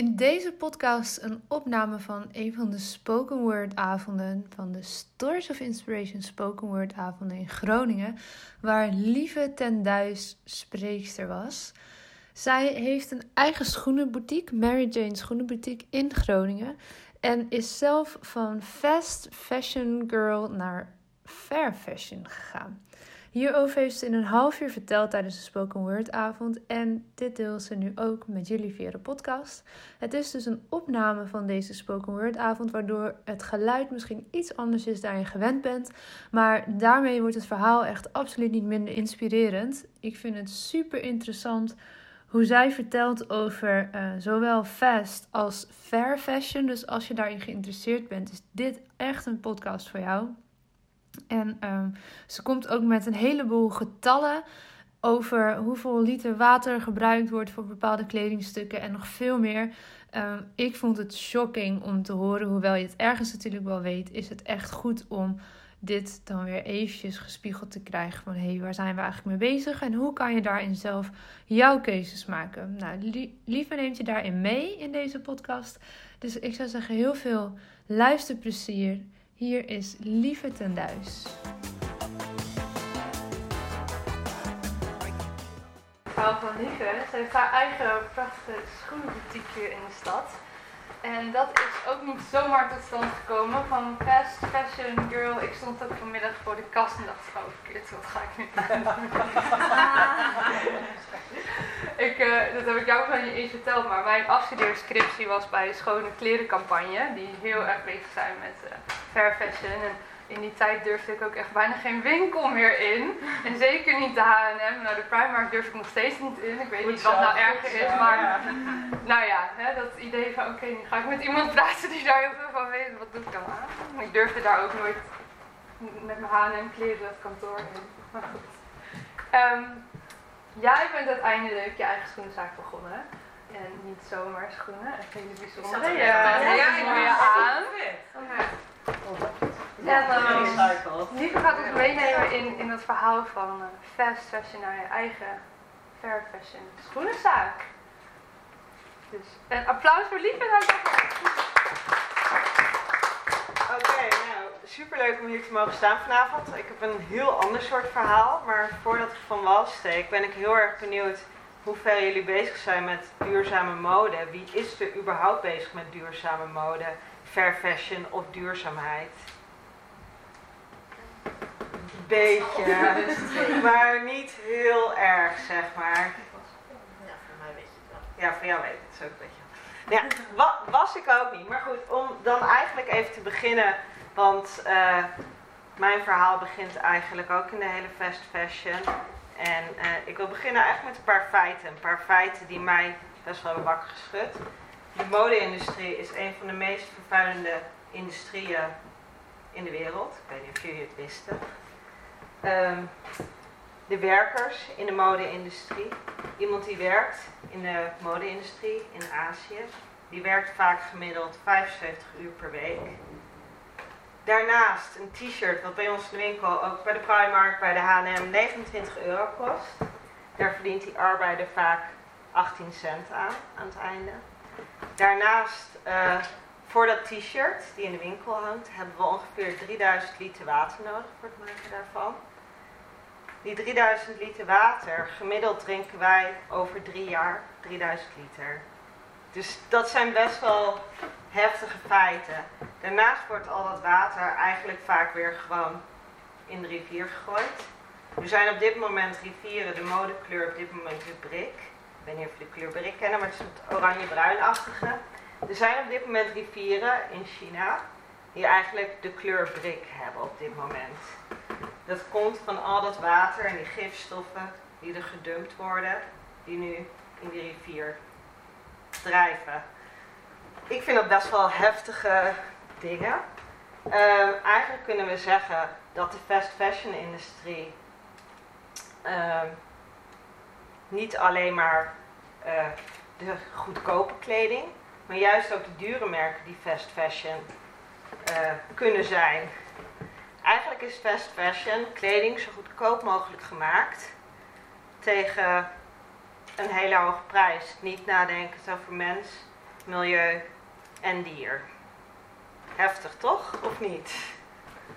In deze podcast een opname van een van de spoken word avonden van de Stories of Inspiration spoken word avonden in Groningen, waar Lieve ten Duis spreekster was. Zij heeft een eigen schoenenboutique, Mary Jane Schoenenboutique in Groningen. En is zelf van fast fashion girl naar fair fashion gegaan. Hierover heeft ze in een half uur verteld tijdens de Spoken Word avond. En dit deelt ze nu ook met jullie via de podcast. Het is dus een opname van deze Spoken Word avond. Waardoor het geluid misschien iets anders is dan je gewend bent. Maar daarmee wordt het verhaal echt absoluut niet minder inspirerend. Ik vind het super interessant hoe zij vertelt over uh, zowel fast als fair fashion. Dus als je daarin geïnteresseerd bent, is dit echt een podcast voor jou. En um, ze komt ook met een heleboel getallen over hoeveel liter water gebruikt wordt voor bepaalde kledingstukken en nog veel meer. Um, ik vond het shocking om te horen, hoewel je het ergens natuurlijk wel weet, is het echt goed om dit dan weer eventjes gespiegeld te krijgen van hé, hey, waar zijn we eigenlijk mee bezig en hoe kan je daarin zelf jouw keuzes maken. Nou, Lieve neemt je daarin mee in deze podcast. Dus ik zou zeggen heel veel luisterplezier. Hier is Lieve ten Duis. Van Lieve, ze heeft haar eigen prachtige schoenenboutique in de stad. En dat is ook niet zomaar tot stand gekomen van fast fashion girl. Ik stond ook vanmiddag voor de kast en dacht, oh verkeerd, wat ga ik nu doen? ik, uh, dat heb ik jou van je eens verteld, maar mijn afstudeerscriptie was bij de Schone Klerencampagne. Die heel erg bezig zijn met uh, fair fashion. En in die tijd durfde ik ook echt bijna geen winkel meer in. En zeker niet de H&M. Nou, de Primark durf ik nog steeds niet in. Ik weet niet wat nou erger is, maar... Nou ja, hè, dat idee van oké, nu ga ik met iemand praten die daar heel veel van weet. Wat doe ik dan aan? Ik durfde daar ook nooit met mijn H&M kleren het kantoor in. Maar goed. Um, jij bent uiteindelijk je eigen schoenenzaak begonnen. En niet zomaar schoenen, echt hele bijzondere. Ja, ja, ja, ja, ja, En uh, Lieve gaat ons meenemen in, in het verhaal van uh, fast fashion naar je eigen fair fashion schoenenzaak. Dus een applaus voor Lieve. Oké, okay, nou superleuk om hier te mogen staan vanavond. Ik heb een heel ander soort verhaal, maar voordat ik van wal steek ben ik heel erg benieuwd hoe ver jullie bezig zijn met duurzame mode. Wie is er überhaupt bezig met duurzame mode, fair fashion of duurzaamheid? Beetje, maar niet heel erg, zeg maar. Ja, voor mij weet je het wel. Ja, voor jou weet ik het zo een beetje. Ja, was ik ook niet. Maar goed, om dan eigenlijk even te beginnen, want uh, mijn verhaal begint eigenlijk ook in de hele fast fashion. En uh, ik wil beginnen eigenlijk met een paar feiten. Een paar feiten die mij best wel hebben wakker geschud. De mode-industrie is een van de meest vervuilende industrieën in de wereld. Ik weet niet of jullie het wisten. Um, de werkers in de mode-industrie. Iemand die werkt in de mode-industrie in Azië, die werkt vaak gemiddeld 75 uur per week. Daarnaast een t-shirt, wat bij ons in de winkel, ook bij de Primark, bij de H&M, 29 euro kost. Daar verdient die arbeider vaak 18 cent aan, aan het einde. Daarnaast, uh, voor dat t-shirt die in de winkel hangt, hebben we ongeveer 3000 liter water nodig voor het maken daarvan. Die 3000 liter water, gemiddeld drinken wij over drie jaar 3000 liter. Dus dat zijn best wel heftige feiten. Daarnaast wordt al dat water eigenlijk vaak weer gewoon in de rivier gegooid. Er zijn op dit moment rivieren, de modekleur op dit moment de brik. Ik weet niet of jullie de kleur brik kennen, maar het is het oranje-bruinachtige. Er zijn op dit moment rivieren in China die eigenlijk de kleur brik hebben op dit moment. Dat komt van al dat water en die gifstoffen die er gedumpt worden, die nu in die rivier drijven. Ik vind dat best wel heftige dingen. Ehm, eigenlijk kunnen we zeggen dat de fast fashion industrie ehm, niet alleen maar eh, de goedkope kleding, maar juist ook de dure merken die fast fashion uh, kunnen zijn. Eigenlijk is fast fashion kleding zo goedkoop mogelijk gemaakt tegen een hele hoge prijs. Niet nadenken over mens, milieu en dier. Heftig toch, of niet?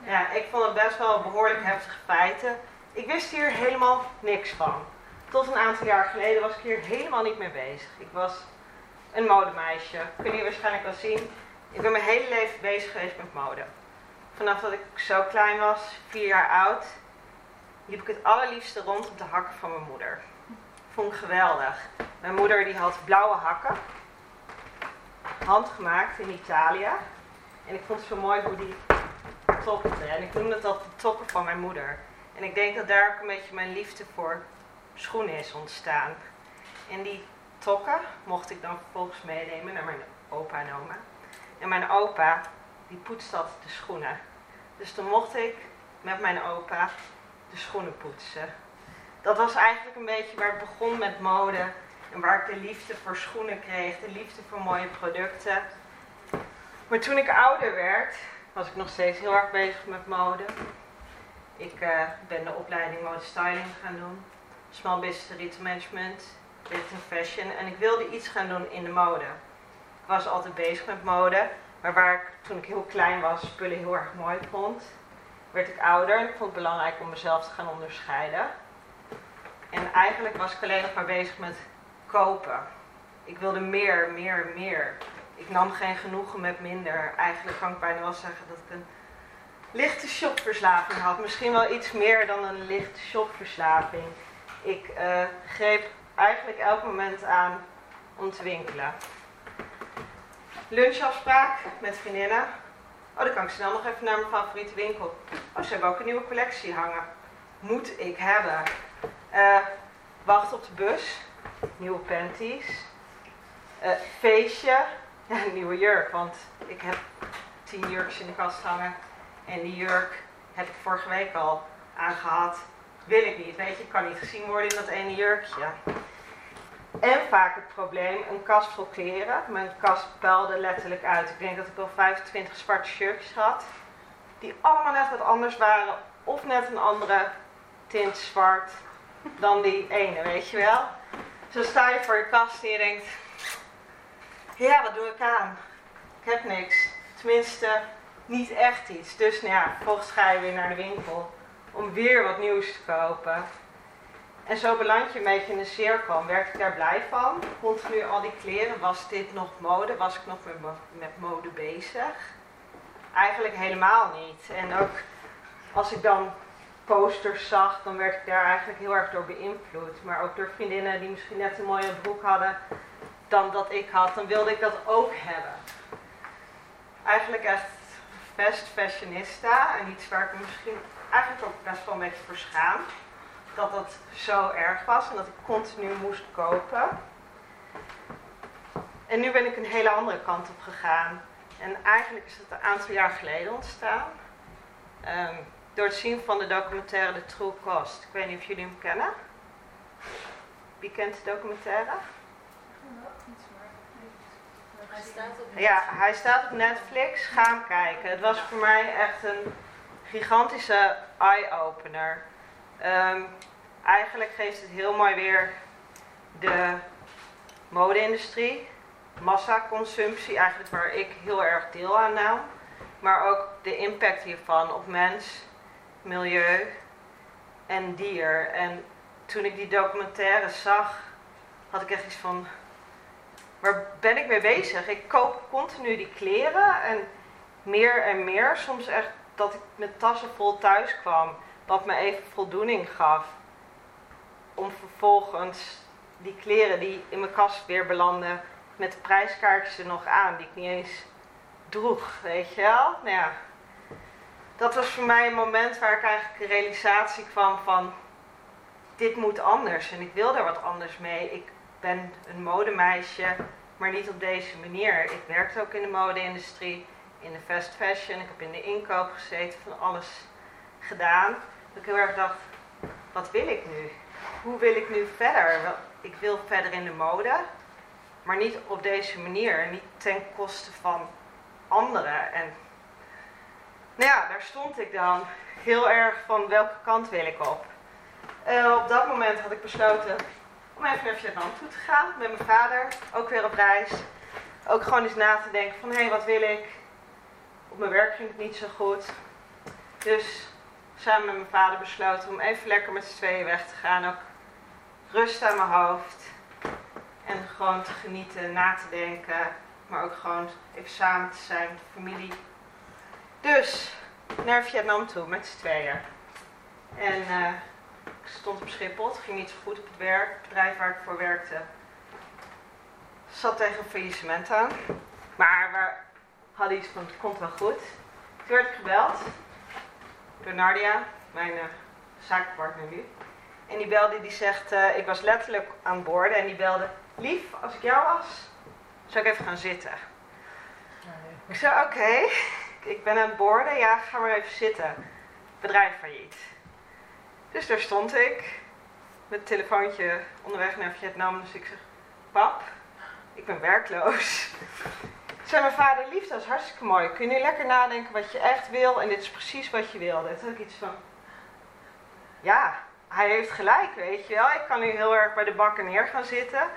Ja, ik vond het best wel behoorlijk heftige feiten. Ik wist hier helemaal niks van. Tot een aantal jaar geleden was ik hier helemaal niet mee bezig. Ik was een modemeisje. Kun je waarschijnlijk wel zien. Ik ben mijn hele leven bezig geweest met mode. Vanaf dat ik zo klein was, vier jaar oud, liep ik het allerliefste rond op de hakken van mijn moeder. Vond ik geweldig. Mijn moeder die had blauwe hakken, handgemaakt in Italië. En ik vond het zo mooi hoe die topte. En ik noemde dat de toppen van mijn moeder. En ik denk dat daar ook een beetje mijn liefde voor schoenen is ontstaan. En die tokken mocht ik dan vervolgens meenemen naar mijn opa en oma. En mijn opa, die altijd de schoenen. Dus toen mocht ik met mijn opa de schoenen poetsen. Dat was eigenlijk een beetje waar het begon met mode. En waar ik de liefde voor schoenen kreeg, de liefde voor mooie producten. Maar toen ik ouder werd, was ik nog steeds heel erg bezig met mode. Ik uh, ben de opleiding mode styling gaan doen. Small business retail management, fashion. En ik wilde iets gaan doen in de mode. Ik was altijd bezig met mode. Maar waar ik toen ik heel klein was spullen heel erg mooi vond, werd ik ouder en ik vond het belangrijk om mezelf te gaan onderscheiden. En eigenlijk was ik alleen nog maar bezig met kopen. Ik wilde meer, meer, meer. Ik nam geen genoegen met minder. Eigenlijk kan ik bijna wel zeggen dat ik een lichte shopverslaving had. Misschien wel iets meer dan een lichte shopverslaving. Ik uh, greep eigenlijk elk moment aan om te winkelen. Lunchafspraak met vriendinnen. Oh, dan kan ik snel nog even naar mijn favoriete winkel. Oh, ze hebben ook een nieuwe collectie hangen. Moet ik hebben. Uh, wacht op de bus. Nieuwe panties. Uh, feestje. Ja, een nieuwe jurk, want ik heb tien jurkjes in de kast hangen. En die jurk heb ik vorige week al aangehad. Wil ik niet, weet je, kan niet gezien worden in dat ene jurkje. En vaak het probleem, een kast vol kleren. Mijn kast puilde letterlijk uit. Ik denk dat ik wel 25 zwarte shirtjes had. Die allemaal net wat anders waren. Of net een andere tint zwart dan die ene, weet je wel. Zo sta je voor je kast en je denkt... Ja, wat doe ik aan? Ik heb niks. Tenminste, niet echt iets. Dus nou ja, vervolgens ga je weer naar de winkel om weer wat nieuws te kopen. En zo beland je een beetje in de cirkel. Werd ik daar blij van? Continu al die kleren. Was dit nog mode? Was ik nog met, mode bezig? Eigenlijk helemaal niet. En ook als ik dan posters zag, dan werd ik daar eigenlijk heel erg door beïnvloed. Maar ook door vriendinnen die misschien net een mooie broek hadden dan dat ik had, dan wilde ik dat ook hebben. Eigenlijk echt best fashionista en iets waar ik misschien eigenlijk ook best wel een beetje voor schaam dat dat zo erg was en dat ik continu moest kopen. En nu ben ik een hele andere kant op gegaan. En eigenlijk is het een aantal jaar geleden ontstaan. Um, door het zien van de documentaire The True Cost. Ik weet niet of jullie hem kennen. Wie kent de documentaire? Hij staat op Ja, hij staat op Netflix. Ga hem kijken. Het was voor mij echt een gigantische eye-opener. Um, eigenlijk geeft het heel mooi weer de mode-industrie, massaconsumptie, eigenlijk waar ik heel erg deel aan nam. Maar ook de impact hiervan op mens, milieu en dier. En toen ik die documentaire zag, had ik echt iets van, waar ben ik mee bezig? Ik koop continu die kleren en meer en meer, soms echt dat ik met tassen vol thuis kwam, wat me even voldoening gaf. Om vervolgens die kleren die in mijn kast weer belanden, met de prijskaartjes er nog aan, die ik niet eens droeg, weet je wel? Nou ja, dat was voor mij een moment waar ik eigenlijk een realisatie kwam van, dit moet anders en ik wil daar wat anders mee. Ik ben een modemeisje, maar niet op deze manier. Ik werkte ook in de mode-industrie, in de fast fashion, ik heb in de inkoop gezeten, van alles gedaan. Dat ik heel erg dacht, wat wil ik nu? Hoe wil ik nu verder? Ik wil verder in de mode, maar niet op deze manier, niet ten koste van anderen. En nou ja, daar stond ik dan heel erg van welke kant wil ik op. Uh, op dat moment had ik besloten om even naar Vietnam toe te gaan met mijn vader, ook weer op reis. Ook gewoon eens na te denken van hé, hey, wat wil ik? Op mijn werk ging het niet zo goed. Dus samen met mijn vader besloten om even lekker met z'n tweeën weg te gaan. Ook rust aan mijn hoofd. En gewoon te genieten, na te denken. Maar ook gewoon even samen te zijn met de familie. Dus naar Vietnam toe met z'n tweeën. En uh, ik stond op Schiphol, het ging niet zo goed op het werk. Het bedrijf waar ik voor werkte zat tegen een faillissement aan. Maar we hadden iets van, het komt wel goed. Toen werd ik gebeld door Nardia, mijn uh, zakenpartner nu. En die belde, die zegt, uh, ik was letterlijk aan boord en die belde, lief, als ik jou was, zou ik even gaan zitten. Nee. Ik zei, oké, ik ben aan boord, ja, ga maar even zitten. Bedrijf failliet. Dus daar stond ik, met het telefoontje onderweg naar Vietnam. Dus ik zeg, pap, ik ben werkloos. Zei mijn vader, lief, dat is hartstikke mooi. Kun je nu lekker nadenken wat je echt wil en dit is precies wat je wilde. Toen had ik iets van, ja, hij heeft gelijk, weet je wel. Ik kan nu heel erg bij de bakken neer gaan zitten.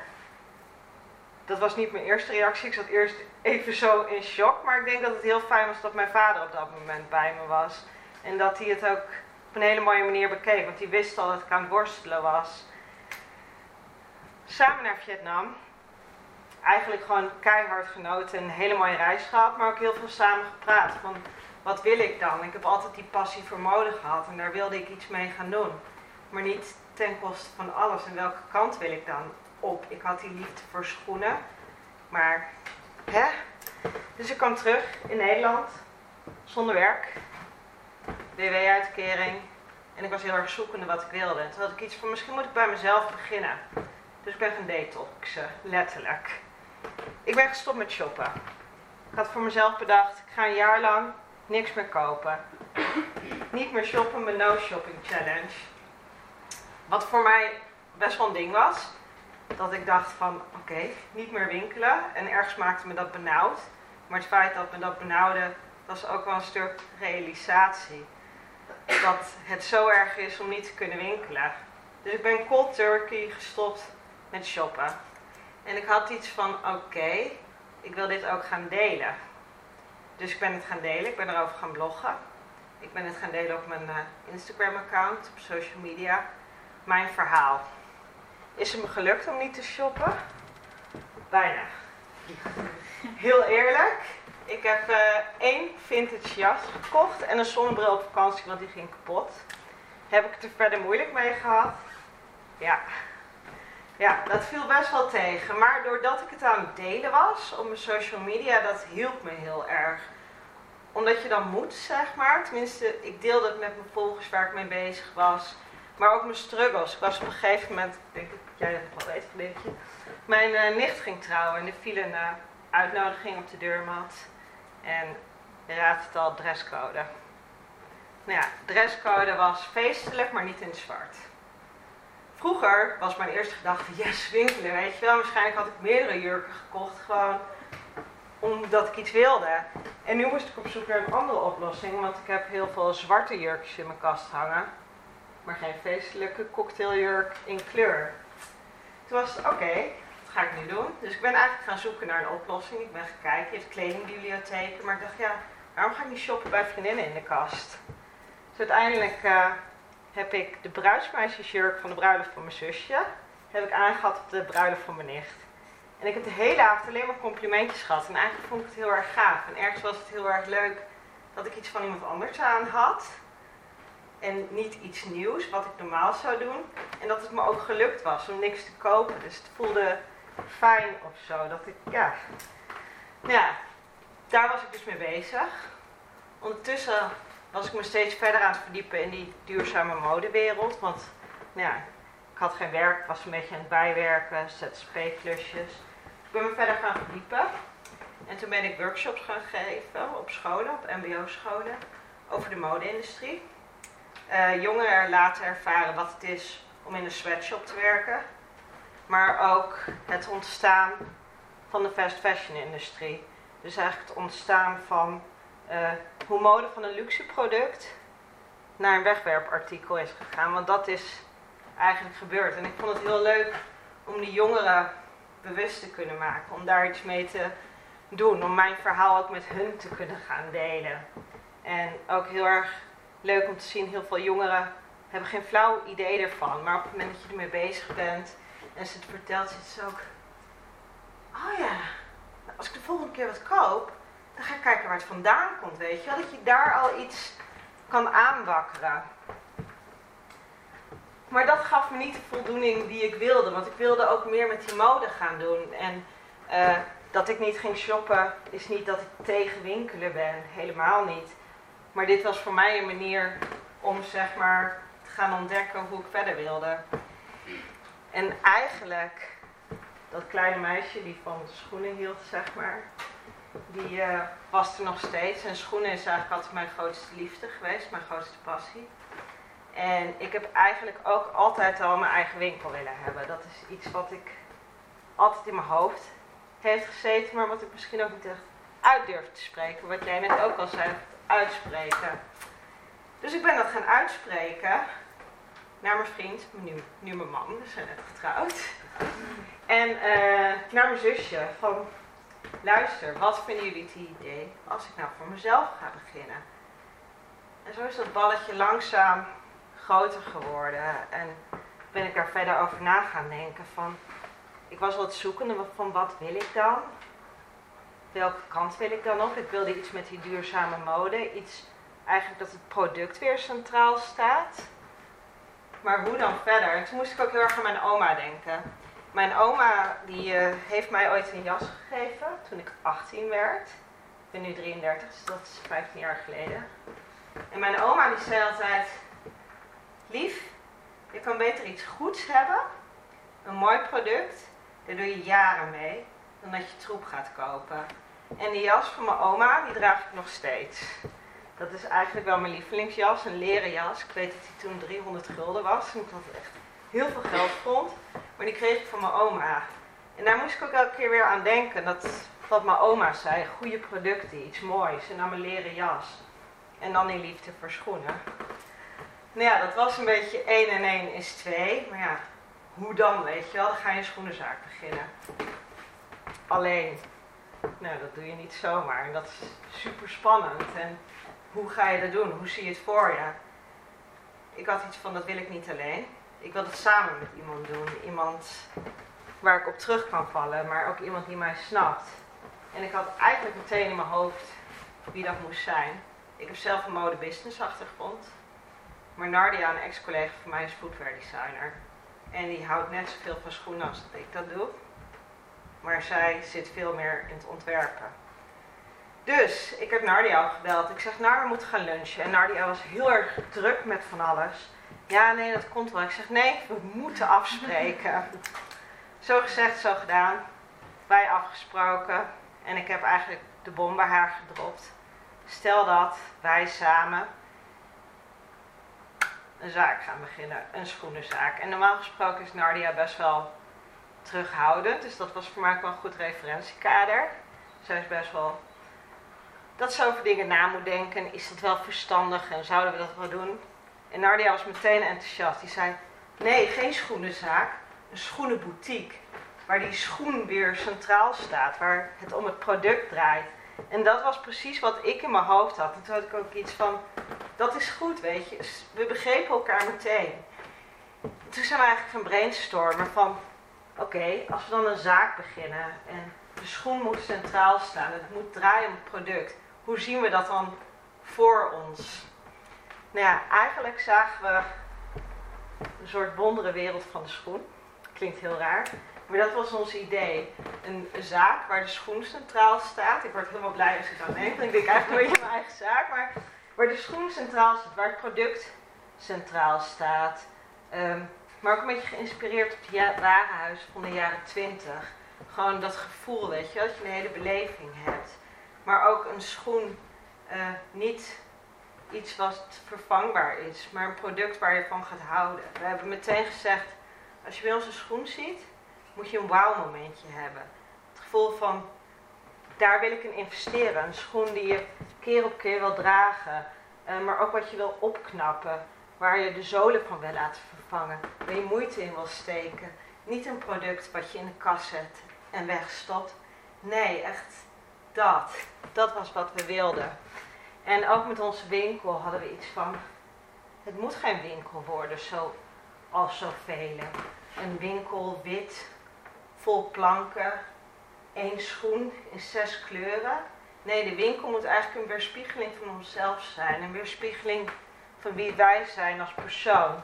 Dat was niet mijn eerste reactie. Ik zat eerst even zo in shock. Maar ik denk dat het heel fijn was dat mijn vader op dat moment bij me was. En dat hij het ook op een hele mooie manier bekeek. Want hij wist al dat ik aan het worstelen was. Samen naar Vietnam. Eigenlijk gewoon keihard genoten. Een hele mooie reis gehad. Maar ook heel veel samen gepraat. Van wat wil ik dan? Ik heb altijd die passie voor mode gehad. En daar wilde ik iets mee gaan doen. Maar niet ten koste van alles. En welke kant wil ik dan op? Ik had die liefde voor schoenen. Maar, hè? Dus ik kwam terug in Nederland. Zonder werk. WW-uitkering. En ik was heel erg zoekende wat ik wilde. toen had ik iets van, misschien moet ik bij mezelf beginnen. Dus ik ben gaan detoxen, letterlijk. Ik ben gestopt met shoppen. Ik had voor mezelf bedacht, ik ga een jaar lang niks meer kopen. Niet meer shoppen, mijn no-shopping challenge. Wat voor mij best wel een ding was. Dat ik dacht van, oké, niet meer winkelen. En ergens maakte me dat benauwd. Maar het feit dat me dat benauwde, was ook wel een stuk realisatie dat het zo erg is om niet te kunnen winkelen. Dus ik ben cold turkey gestopt met shoppen. En ik had iets van, oké, ik wil dit ook gaan delen. Dus ik ben het gaan delen, ik ben erover gaan bloggen. Ik ben het gaan delen op mijn uh, Instagram-account, op social media. Mijn verhaal. Is het me gelukt om niet te shoppen? Bijna. Heel eerlijk, ik heb uh, één vintage jas gekocht en een zonnebril op vakantie, want die ging kapot. Heb ik het er verder moeilijk mee gehad? Ja. Ja, dat viel best wel tegen. Maar doordat ik het aan het delen was op mijn social media, dat hielp me heel erg. Omdat je dan moet, zeg maar. Tenminste, ik deelde het met mijn volgers waar ik mee bezig was. Maar ook mijn struggles. Ik was op een gegeven moment, ik denk dat jij dat wel weet, vriendinnetje. Mijn uh, nicht ging trouwen en er viel een uh, uitnodiging op de deurmat. En je raadt het al, dresscode. Nou ja, dresscode was feestelijk, maar niet in zwart. Vroeger was mijn eerste gedachte, yes, winkelen, weet je wel. Waarschijnlijk had ik meerdere jurken gekocht, gewoon omdat ik iets wilde. En nu moest ik op zoek naar een andere oplossing, want ik heb heel veel zwarte jurkjes in mijn kast hangen. Maar geen feestelijke cocktailjurk in kleur. Toen was het, oké, ga ik nu doen? Dus ik ben eigenlijk gaan zoeken naar een oplossing. Ik ben gaan kijken, je hebt kledingbibliotheken. Maar ik dacht, ja, waarom ga ik niet shoppen bij vriendinnen in de kast? Dus uiteindelijk uh, heb ik de bruidsmeisjesjurk van de bruiloft van mijn zusje... heb ik aangehad op de bruiloft van mijn nicht. En ik heb de hele avond alleen maar complimentjes gehad. En eigenlijk vond ik het heel erg gaaf. En ergens was het heel erg leuk dat ik iets van iemand anders aan had. En niet iets nieuws, wat ik normaal zou doen. En dat het me ook gelukt was om niks te kopen. Dus het voelde fijn of zo. Dat ik, ja. Nou ja, daar was ik dus mee bezig. Ondertussen was ik me steeds verder aan het verdiepen in die duurzame modewereld. Want nou ja, ik had geen werk, was een beetje aan het bijwerken, ZZP-klusjes. Ik ben me verder gaan verdiepen. En toen ben ik workshops gaan geven op scholen, op mbo-scholen, over de mode-industrie. Uh, jongeren laten ervaren wat het is om in een sweatshop te werken. Maar ook het ontstaan van de fast fashion industrie. Dus eigenlijk het ontstaan van uh, hoe mode van een luxe product naar een wegwerpartikel is gegaan. Want dat is eigenlijk gebeurd. En ik vond het heel leuk om die jongeren bewust te kunnen maken. Om daar iets mee te doen. Om mijn verhaal ook met hun te kunnen gaan delen. En ook heel erg leuk om te zien, heel veel jongeren hebben geen flauw idee ervan. Maar op het moment dat je ermee bezig bent en ze het vertelt, zit ze ook... Oh ja, als ik de volgende keer wat koop, dan ga ik kijken waar het vandaan komt, weet je wel. Dat je daar al iets kan aanwakkeren. Maar dat gaf me niet de voldoening die ik wilde. Want ik wilde ook meer met die mode gaan doen. En uh, dat ik niet ging shoppen is niet dat ik tegen winkelen ben. Helemaal niet. Maar dit was voor mij een manier om zeg maar te gaan ontdekken hoe ik verder wilde. En eigenlijk, dat kleine meisje die van schoenen hield, zeg maar, die uh, was er nog steeds. En schoenen is eigenlijk altijd mijn grootste liefde geweest, mijn grootste passie. En ik heb eigenlijk ook altijd al mijn eigen winkel willen hebben. Dat is iets wat ik altijd in mijn hoofd heeft gezeten, maar wat ik misschien ook niet echt uit durf te spreken. Wat jij net ook al zei, uitspreken. Dus ik ben dat gaan uitspreken naar mijn vriend, nu, nu mijn man, we zijn net getrouwd. En uh, naar mijn zusje, van luister, wat vinden jullie het idee als ik nou voor mezelf ga beginnen? En zo is dat balletje langzaam groter geworden en ben ik daar verder over na gaan denken van, ik was wat zoekende van wat wil ik dan? welke kant wil ik dan op? Ik wilde iets met die duurzame mode. Iets eigenlijk dat het product weer centraal staat. Maar hoe dan verder? En toen moest ik ook heel erg aan mijn oma denken. Mijn oma die, uh, heeft mij ooit een jas gegeven toen ik 18 werd. Ik ben nu 33, dus dat is 15 jaar geleden. En mijn oma die zei altijd: Lief, je kan beter iets goeds hebben, een mooi product, daar doe je jaren mee, dan dat je troep gaat kopen. En die jas van mijn oma, die draag ik nog steeds. Dat is eigenlijk wel mijn lievelingsjas, een leren jas. Ik weet dat die toen 300 gulden was. En ik had echt heel veel geld vond. Maar die kreeg ik van mijn oma. En daar moest ik ook elke keer weer aan denken. Dat wat mijn oma zei, goede producten, iets moois. En dan mijn leren jas. En dan die liefde voor schoenen. Nou ja, dat was een beetje 1 en 1 is 2. Maar ja, hoe dan, weet je wel? Dan ga je een schoenenzaak beginnen. Alleen, nou, dat doe je niet zomaar. En dat is super spannend. En hoe ga je dat doen? Hoe zie je het voor je? Ik had iets van, dat wil ik niet alleen. Ik wil het samen met iemand doen. Iemand waar ik op terug kan vallen, maar ook iemand die mij snapt. En ik had eigenlijk meteen in mijn hoofd wie dat moest zijn. Ik heb zelf een mode-business achtergrond. Maar Nardia, een ex-collega van mij, is footwear designer. En die houdt net zoveel van schoenen als dat ik dat doe maar zij zit veel meer in het ontwerpen. Dus ik heb Nardia gebeld. Ik zeg, nou, we moeten gaan lunchen. En Nardia was heel erg druk met van alles. Ja, nee, dat komt wel. Ik zeg, nee, we moeten afspreken. zo gezegd, zo gedaan. Wij afgesproken. En ik heb eigenlijk de bom bij haar gedropt. Stel dat wij samen een zaak gaan beginnen. Een schoenenzaak. En normaal gesproken is Nardia best wel terughoudend. Dus dat was voor mij ook wel een goed referentiekader. Zij is best wel dat ze over dingen na moet denken. Is dat wel verstandig en zouden we dat wel doen? En Nardia was meteen enthousiast. Die zei: Nee, geen schoenenzaak, een schoenenboutique. Waar die schoen weer centraal staat, waar het om het product draait. En dat was precies wat ik in mijn hoofd had. En toen had ik ook iets van: Dat is goed, weet je. We begrepen elkaar meteen. toen zijn we eigenlijk gaan brainstormen van oké, als we dan een zaak beginnen en de schoen moet centraal staan, het moet draaien om het product, hoe zien we dat dan voor ons. Nou ja, eigenlijk zagen we een soort wondere wereld van de schoen. Klinkt heel raar. Maar dat was ons idee. Een, zaak waar de schoen centraal staat. Ik word helemaal blij als ik dat neem. Ik denk eigenlijk een beetje mijn eigen zaak. Maar waar de schoen centraal staat, waar het product centraal staat. Ehm, maar ook een beetje geïnspireerd op het warenhuis van de jaren 20. Gewoon dat gevoel, weet je, dat je een hele beleving hebt. Maar ook een schoen uh, niet iets wat vervangbaar is, maar een product waar je van gaat houden. We hebben meteen gezegd, als je bij ons een schoen ziet, moet je een wauw momentje hebben. Het gevoel van, daar wil ik in investeren. Een schoen die je keer op keer wil dragen, uh, maar ook wat je wil opknappen. Waar je de zolen van wil laten vervangen, waar je moeite in wil steken. Niet een product wat je in de kast zet en wegstopt. Nee, echt dat. Dat was wat we wilden. En ook met onze winkel hadden we iets van, het moet geen winkel worden zo, als zoveel. Een winkel wit, vol planken, één schoen in zes kleuren. Nee, de winkel moet eigenlijk een weerspiegeling van onszelf zijn. Een weerspiegeling van wie wij zijn als persoon.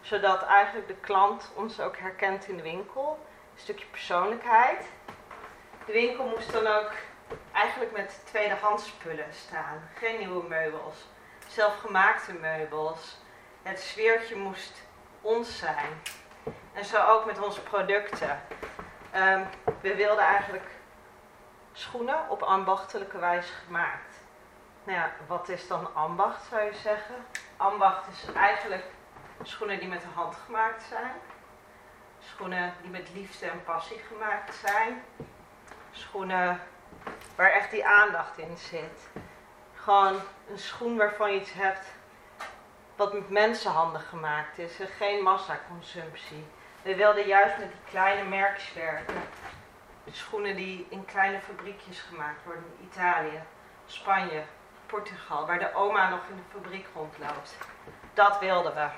Zodat eigenlijk de klant ons ook herkent in de winkel. Een stukje persoonlijkheid. De winkel moest dan ook eigenlijk met tweedehands spullen staan. Geen nieuwe meubels. Zelfgemaakte meubels. Het sfeertje moest ons zijn. En zo ook met onze producten. Ehm, we wilden eigenlijk schoenen op ambachtelijke wijze gemaakt. Nou ja, wat is dan ambacht zou je zeggen? Ambacht is eigenlijk schoenen die met de hand gemaakt zijn. Schoenen die met liefde en passie gemaakt zijn. Schoenen waar echt die aandacht in zit. Gewoon een schoen waarvan je iets hebt wat met mensenhanden gemaakt is en geen massaconsumptie. We wilden juist met die kleine merkjes werken. Schoenen die in kleine fabriekjes gemaakt worden in Italië, Spanje, Portugal, waar de oma nog in de fabriek rondloopt. Dat wilden we.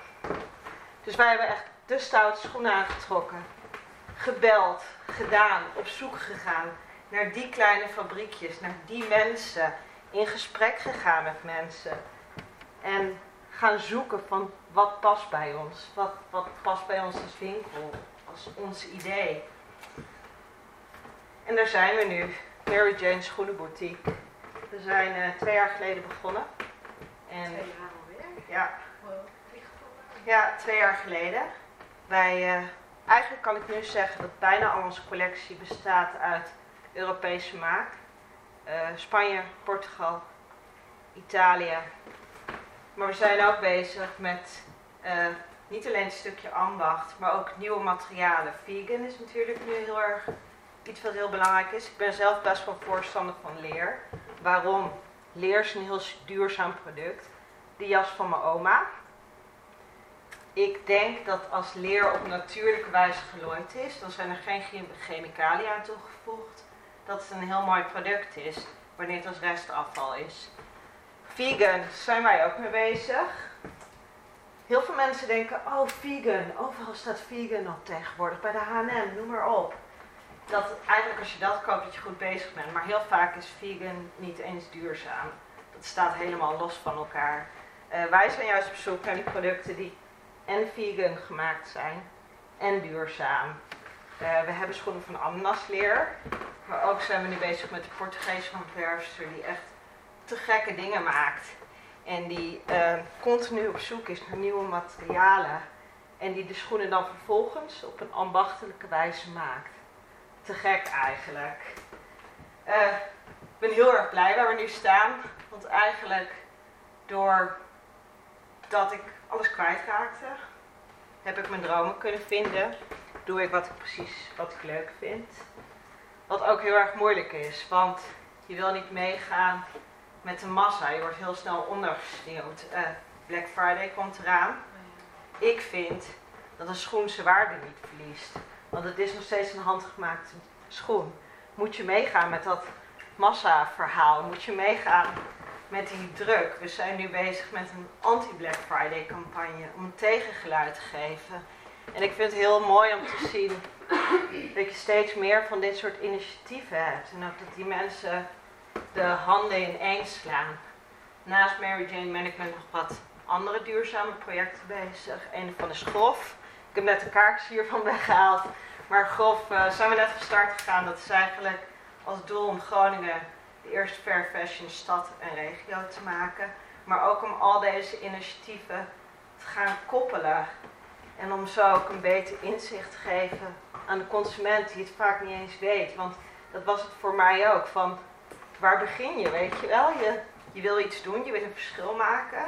Dus wij hebben echt de stoute schoenen aangetrokken. Gebeld, gedaan, op zoek gegaan naar die kleine fabriekjes, naar die mensen, in gesprek gegaan met mensen. En gaan zoeken van wat past bij ons, wat, wat past bij ons als winkel, als ons idee. En daar zijn we nu, Mary Jane Schoenenboutique. We zijn uh, twee jaar geleden begonnen. En, twee jaar alweer? Ja. Ja, twee jaar geleden. Wij, uh, eigenlijk kan ik nu zeggen dat bijna al onze collectie bestaat uit Europese maak. Uh, Spanje, Portugal, Italië. Maar we zijn ook bezig met uh, niet alleen een stukje ambacht, maar ook nieuwe materialen. Vegan is natuurlijk nu heel erg iets wat heel belangrijk is. Ik ben zelf best wel voorstander van leer. Waarom? Leer is een heel duurzaam product. De jas van mijn oma. Ik denk dat als leer op natuurlijke wijze gelooid is, dan zijn er geen chemicaliën aan toegevoegd dat het een heel mooi product is, wanneer het als restafval is. Vegan zijn wij ook mee bezig. Heel veel mensen denken, oh vegan, overal staat vegan op tegenwoordig, bij de H&M, noem maar op. Dat eigenlijk als je dat koopt, dat je goed bezig bent. Maar heel vaak is vegan niet eens duurzaam. Dat staat helemaal los van elkaar. Uh, wij zijn juist op zoek naar die producten die en vegan gemaakt zijn en duurzaam. Uh, we hebben schoenen van Amnasleer. Maar ook zijn we nu bezig met de Portugese ontwerpster die echt te gekke dingen maakt. En die uh, continu op zoek is naar nieuwe materialen. En die de schoenen dan vervolgens op een ambachtelijke wijze maakt. Te gek eigenlijk. Uh, ik ben heel erg blij waar we nu staan. Want eigenlijk doordat ik alles kwijtraakte, heb ik mijn dromen kunnen vinden. Doe ik wat ik precies wat ik leuk vind. Wat ook heel erg moeilijk is, want je wil niet meegaan met de massa. Je wordt heel snel ondergesneeuwd. Uh, Black Friday komt eraan. Ik vind dat een schoen zijn waarde niet verliest. Want het is nog steeds een handgemaakte schoen. Moet je meegaan met dat massa-verhaal? Moet je meegaan met die druk? We zijn nu bezig met een anti-Black Friday campagne om tegengeluid te geven. En ik vind het heel mooi om te zien dat je steeds meer van dit soort initiatieven hebt. En ook dat die mensen de handen ineens slaan. naast Mary Jane Management nog wat andere duurzame projecten bezig. Een van is Grof. Ik heb net de kaartjes hiervan weggehaald. Maar Grof uh, zijn we net gestart gegaan. Dat is eigenlijk als doel om Groningen de eerste fair fashion stad en regio te maken. Maar ook om al deze initiatieven te gaan koppelen. En om zo ook een beter inzicht te geven aan de consument die het vaak niet eens weet. Want dat was het voor mij ook. Van waar begin je, weet je wel? Je, je wil iets doen, je wil een verschil maken.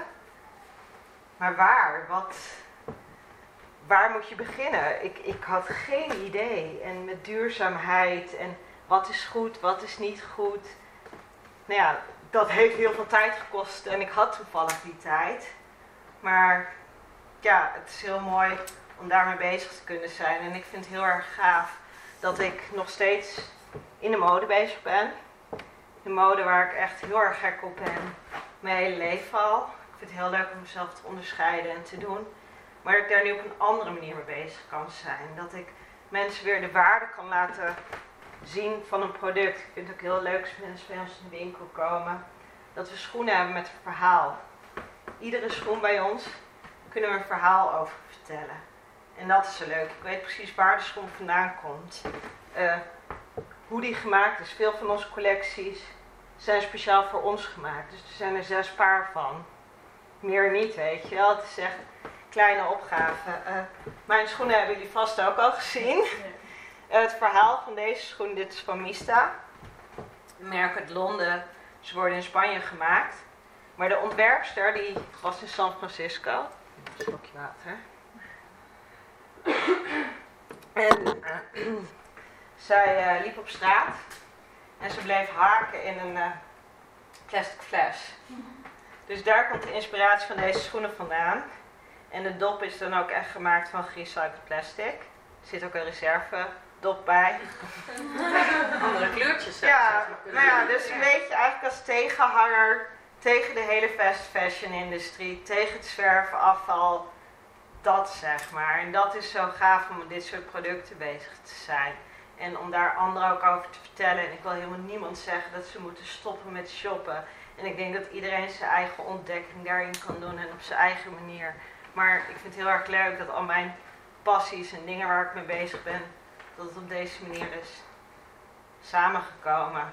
Maar waar? Wat, waar moet je beginnen? Ik, ik had geen idee. En met duurzaamheid en wat is goed, wat is niet goed. Nou ja, dat heeft heel veel tijd gekost en ik had toevallig die tijd. Maar ja, het is heel mooi om daarmee bezig te kunnen zijn. En ik vind het heel erg gaaf dat ik nog steeds in de mode bezig ben. De mode waar ik echt heel erg gek op ben. Mijn hele leven al. Ik vind het heel leuk om mezelf te onderscheiden en te doen. Maar dat ik daar nu op een andere manier mee bezig kan zijn. Dat ik mensen weer de waarde kan laten zien van een product. Ik vind het ook heel leuk als mensen bij ons in de winkel komen. Dat we schoenen hebben met een verhaal. Iedere schoen bij ons kunnen we een verhaal over vertellen. En dat is zo leuk. Ik weet precies waar de schoen vandaan komt. Uh, hoe die gemaakt is. Veel van onze collecties zijn speciaal voor ons gemaakt. Dus er zijn er zes paar van. Meer niet, weet je wel. Het is echt kleine opgave. Uh, mijn schoenen hebben jullie vast ook al gezien. Uh, het verhaal van deze schoen, dit is van Mista. Merk uit Londen. Ze worden in Spanje gemaakt. Maar de ontwerpster die was in San Francisco. Een slokje water. En uh, zij uh, liep op straat en ze bleef haken in een uh, plastic fles. Dus daar komt de inspiratie van deze schoenen vandaan. En de dop is dan ook echt gemaakt van gerecycled plastic. Er zit ook een reserve dop bij. Andere kleurtjes. Ja, nou ja, dus een beetje eigenlijk als tegenhanger tegen de hele fast fashion industrie, tegen het zwervenafval, dat zeg maar. En dat is zo gaaf om met dit soort producten bezig te zijn. En om daar anderen ook over te vertellen. En ik wil helemaal niemand zeggen dat ze moeten stoppen met shoppen. En ik denk dat iedereen zijn eigen ontdekking daarin kan doen en op zijn eigen manier. Maar ik vind het heel erg leuk dat al mijn passies en dingen waar ik mee bezig ben, dat het op deze manier is samengekomen.